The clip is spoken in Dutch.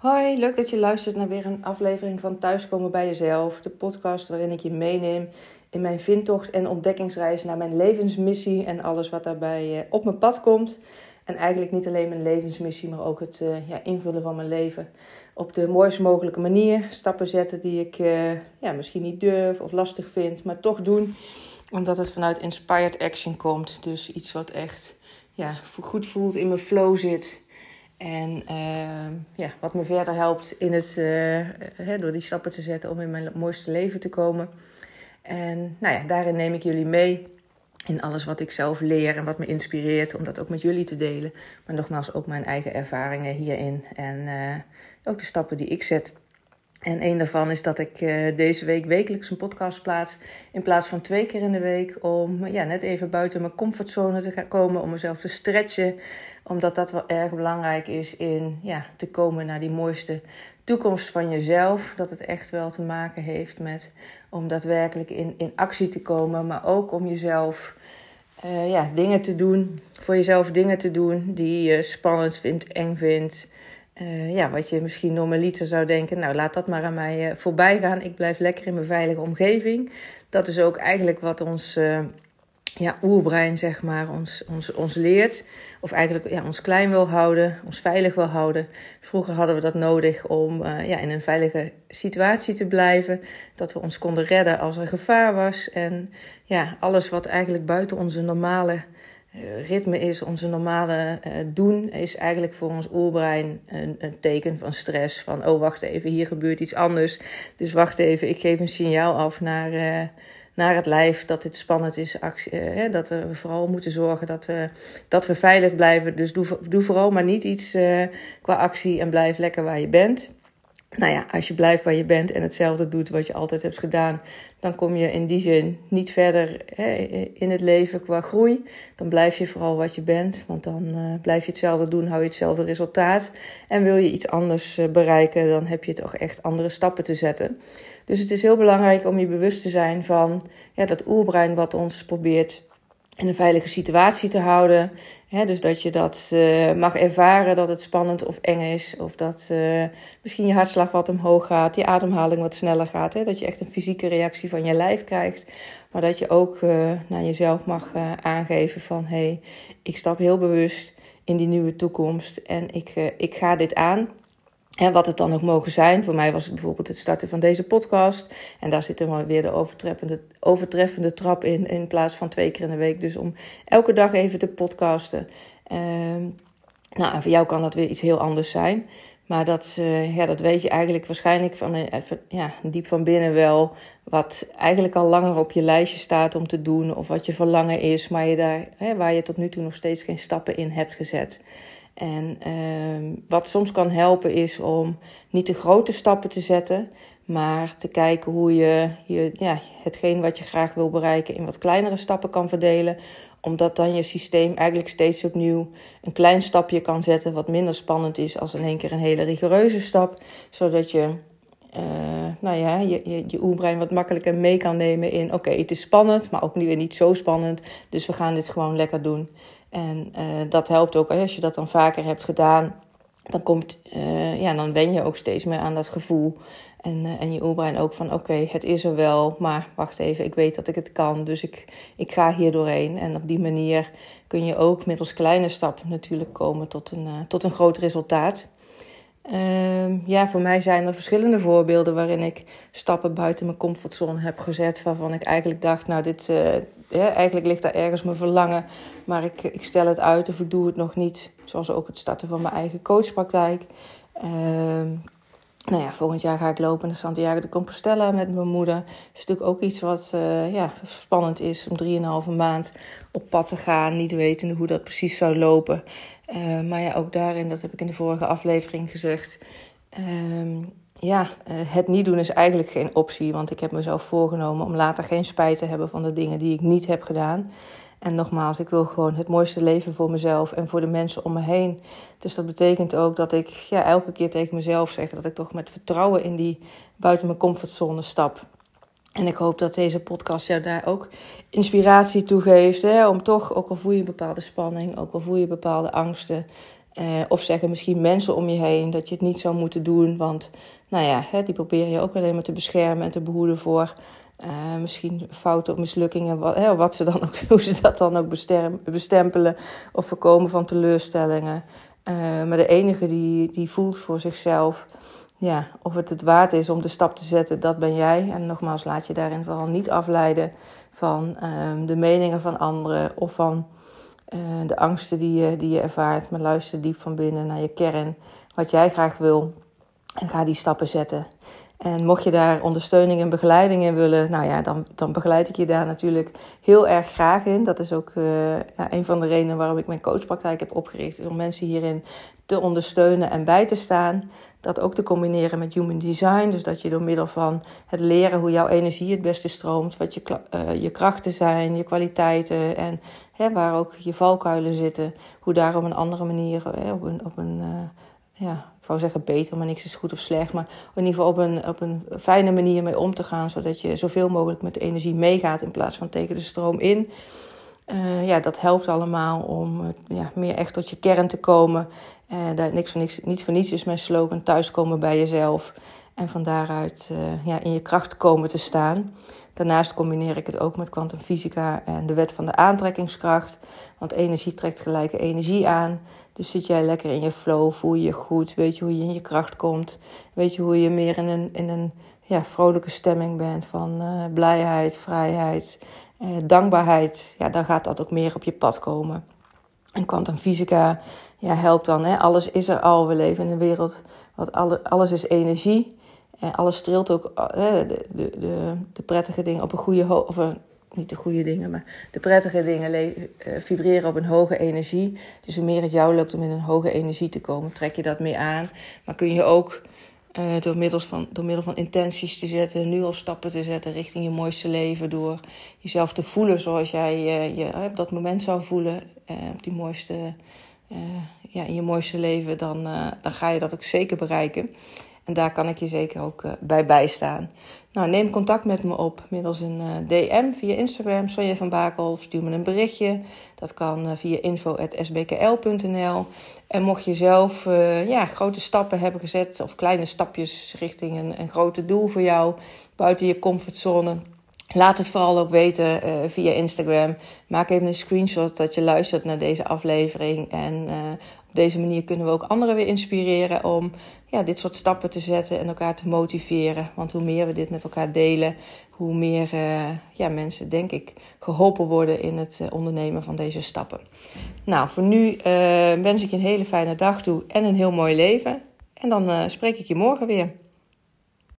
Hoi, leuk dat je luistert naar weer een aflevering van Thuiskomen bij Jezelf. De podcast waarin ik je meeneem in mijn vindtocht en ontdekkingsreis naar mijn levensmissie en alles wat daarbij eh, op mijn pad komt. En eigenlijk niet alleen mijn levensmissie, maar ook het uh, ja, invullen van mijn leven op de mooist mogelijke manier. Stappen zetten die ik uh, ja, misschien niet durf of lastig vind, maar toch doen. Omdat het vanuit inspired action komt. Dus iets wat echt ja, goed voelt, in mijn flow zit. En uh, ja, wat me verder helpt in het, uh, door die stappen te zetten om in mijn mooiste leven te komen. En nou ja, daarin neem ik jullie mee in alles wat ik zelf leer en wat me inspireert om dat ook met jullie te delen. Maar nogmaals, ook mijn eigen ervaringen hierin en uh, ook de stappen die ik zet. En een daarvan is dat ik uh, deze week wekelijks een podcast plaats. In plaats van twee keer in de week. Om ja, net even buiten mijn comfortzone te gaan komen. Om mezelf te stretchen. Omdat dat wel erg belangrijk is in ja, te komen naar die mooiste toekomst van jezelf. Dat het echt wel te maken heeft met om daadwerkelijk in, in actie te komen. Maar ook om jezelf uh, ja, dingen te doen. Voor jezelf dingen te doen die je spannend vindt, eng vindt. Uh, ja, wat je misschien normaliter zou denken, nou laat dat maar aan mij uh, voorbij gaan. Ik blijf lekker in mijn veilige omgeving. Dat is ook eigenlijk wat ons uh, ja, oerbrein, zeg maar, ons, ons, ons leert. Of eigenlijk ja, ons klein wil houden, ons veilig wil houden. Vroeger hadden we dat nodig om ja, in een veilige situatie te blijven. Dat we ons konden redden als er gevaar was. En ja, alles wat eigenlijk buiten onze normale eh, ritme is, onze normale uh, doen, is eigenlijk voor ons oerbrein een, een, teken van stress. Van, oh wacht even, hier gebeurt iets anders. Dus wacht even, ik geef een signaal af naar, uh, naar het lijf dat dit spannend is. Actie, dat we vooral moeten zorgen dat, dat we veilig blijven. Dus doe, doe vooral maar niet iets qua actie en blijf lekker waar je bent nou ja, als je blijft waar je bent en hetzelfde doet wat je altijd hebt gedaan, dan kom je in die zin niet verder hè, in het leven qua groei. Dan blijf je vooral wat je bent, want dan uh, blijf je hetzelfde doen, hou je hetzelfde resultaat. En wil je iets anders uh, bereiken, dan heb je toch echt andere stappen te zetten. Dus het is heel belangrijk om je bewust te zijn van ja, dat oerbrein wat ons probeert in een veilige situatie te houden. dus dat je dat uh, mag ervaren dat het spannend of eng is. Of dat uh, misschien je hartslag wat omhoog gaat, je ademhaling wat sneller gaat. dat je echt een fysieke reactie van je lijf krijgt. Maar dat je ook uh, naar jezelf mag aangeven van... hé, hey, ik stap heel bewust in die nieuwe toekomst en ik, ik ga dit aan. En wat het dan ook mogen zijn. Voor mij was het bijvoorbeeld het starten van deze podcast. En daar zit dan weer de overtreffende, overtreffende trap in. In plaats van twee keer in de week. Dus om elke dag even te podcasten. Ehm, nou, en voor jou kan dat weer iets heel anders zijn. Maar dat, uh, ja, dat weet je eigenlijk waarschijnlijk van, uh, ja, diep van binnen wel. Wat eigenlijk al langer op je lijstje staat om te doen. Of wat je verlangen is. Maar je daar, hè, waar je tot nu toe nog steeds geen stappen in hebt gezet. En uh, wat soms kan helpen is om niet de grote stappen te zetten, maar te kijken hoe je, je ja, hetgeen wat je graag wil bereiken in wat kleinere stappen kan verdelen. Omdat dan je systeem eigenlijk steeds opnieuw een klein stapje kan zetten, wat minder spannend is als in één keer een hele rigoureuze stap. Zodat je uh, nou ja, je, je, je oerbrein wat makkelijker mee kan nemen in: oké, het is spannend, maar ook weer niet zo spannend. Dus we gaan dit gewoon lekker doen. En uh, dat helpt ook als je dat dan vaker hebt gedaan. Dan, komt, uh, ja, dan ben je ook steeds meer aan dat gevoel. En, uh, en je oerbrein ook van oké, het is er wel, maar wacht even, ik weet dat ik het kan. Dus ik, ik ga hier doorheen. En op die manier kun je ook middels kleine stappen natuurlijk komen tot een, tot een groot resultaat. Uh, ja, voor mij zijn er verschillende voorbeelden waarin ik stappen buiten mijn comfortzone heb gezet. Waarvan ik eigenlijk dacht, nou, dit, ja, eigenlijk ligt daar ergens mijn verlangen. Maar ik, ik stel het uit of ik doe het nog niet. Zoals ook het starten van mijn eigen coachpraktijk. Uh, nou ja, volgend jaar ga ik lopen naar Santiago de Compostela met mijn moeder. Dat is natuurlijk ook iets wat uh, ja, spannend is om 3,5 maand op pad te gaan. Niet wetende hoe dat precies zou lopen. Uh, maar ja, ook daarin, dat heb ik in de vorige aflevering gezegd. Uh, ja, uh, het niet doen is eigenlijk geen optie. Want ik heb mezelf voorgenomen om later geen spijt te hebben van de dingen die ik niet heb gedaan. En nogmaals, ik wil gewoon het mooiste leven voor mezelf en voor de mensen om me heen. Dus dat betekent ook dat ik ja, elke keer tegen mezelf zeg dat ik toch met vertrouwen in die buiten mijn comfortzone stap. En ik hoop dat deze podcast jou daar ook inspiratie toe geeft. Hè? Om toch, ook al voel je bepaalde spanning, ook al voel je bepaalde angsten. of zeggen misschien mensen om je heen dat je het niet zou moeten doen. Want nou ja, hè, die proberen je ook alleen maar te beschermen en te behoeden voor misschien fouten of mislukkingen. Wat, hè, wat ze dan ook, hoe ze dat dan ook bestempelen of voorkomen van teleurstellingen. maar de enige die, die voelt voor zichzelf ja, of het het waard is om de stap te zetten, dat ben jij. En nogmaals, laat je daarin vooral niet afleiden van ehm, de meningen van anderen of van uh, de angsten die je, die je ervaart. Maar luister diep van binnen naar je kern, wat jij graag wil. En ga die stappen zetten. En mocht je daar ondersteuning en begeleiding in willen, nou ja, dan, dan begeleid ik je daar natuurlijk heel erg graag in. Dat is ook uh, ja, een van de redenen waarom ik mijn coachpraktijk heb opgericht. Is om mensen hierin te ondersteunen en bij te staan. Dat ook te combineren met human design. Dus dat je door middel van het leren hoe jouw energie het beste stroomt, wat je, uh, je krachten zijn, je kwaliteiten en hè, waar ook je valkuilen zitten, hoe daar op een andere manier, hè, op een, op een ja, wou zeggen beter, maar niks is goed of slecht. Maar in ieder geval op een, op een fijne manier mee om te gaan. Zodat je zoveel mogelijk met de energie meegaat in plaats van tegen de stroom in. Uh, ja, dat helpt allemaal om ja, meer echt tot je kern te komen. Uh, daar, niks voor niks, niet voor niets is mijn slogan thuiskomen bij jezelf. En van daaruit ja, in je kracht komen te staan. Daarnaast combineer ik het ook met kwantumfysica en de wet van de aantrekkingskracht. Want energie trekt gelijke energie aan. Dus zit jij lekker in je flow, voel je je goed, weet je hoe je in je kracht komt. Weet je hoe je meer in een, in een ja, vrolijke stemming bent van uh, blijheid, vrijheid, uh, dankbaarheid. Ja, dan gaat dat ook meer op je pad komen. En kwantumfysica ja, helpt dan. Hè? Alles is er al. We leven in een wereld, wat alle, alles is energie. Alles streelt ook hè, de, de, de, de prettige dingen op een goede. Of een, niet de goede dingen, maar de prettige dingen uh, vibreren op een hoge energie. Dus hoe meer het jou lukt om in een hoge energie te komen, trek je dat meer aan. Maar kun je ook door, middels van, door middel van intenties te zetten, nu al stappen te zetten richting je mooiste leven. Door jezelf te voelen zoals jij je op dat moment zou voelen. op die mooiste, ja, in je mooiste leven, dan, dan ga je dat ook zeker bereiken. En daar kan ik je zeker ook uh, bij bijstaan. Nou, neem contact met me op middels een uh, DM via Instagram, Sonja van Bakel, of stuur me een berichtje. Dat kan uh, via info.sbkl.nl. En mocht je zelf ja, grote stappen hebben gezet, of kleine stapjes richting een, een grote doel voor jou, buiten je comfortzone Laat het vooral ook weten uh, via Instagram. Maak even een screenshot dat je luistert naar deze aflevering. En uh, op deze manier kunnen we ook anderen weer inspireren om ja, dit soort stappen te zetten en elkaar te motiveren. Want hoe meer we dit met elkaar delen, hoe meer uh, ja, mensen, denk ik, geholpen worden in het ondernemen van deze stappen. Nou, voor nu wens ik je een hele fijne dag toe en een heel mooi leven. En dan spreek ik je morgen weer.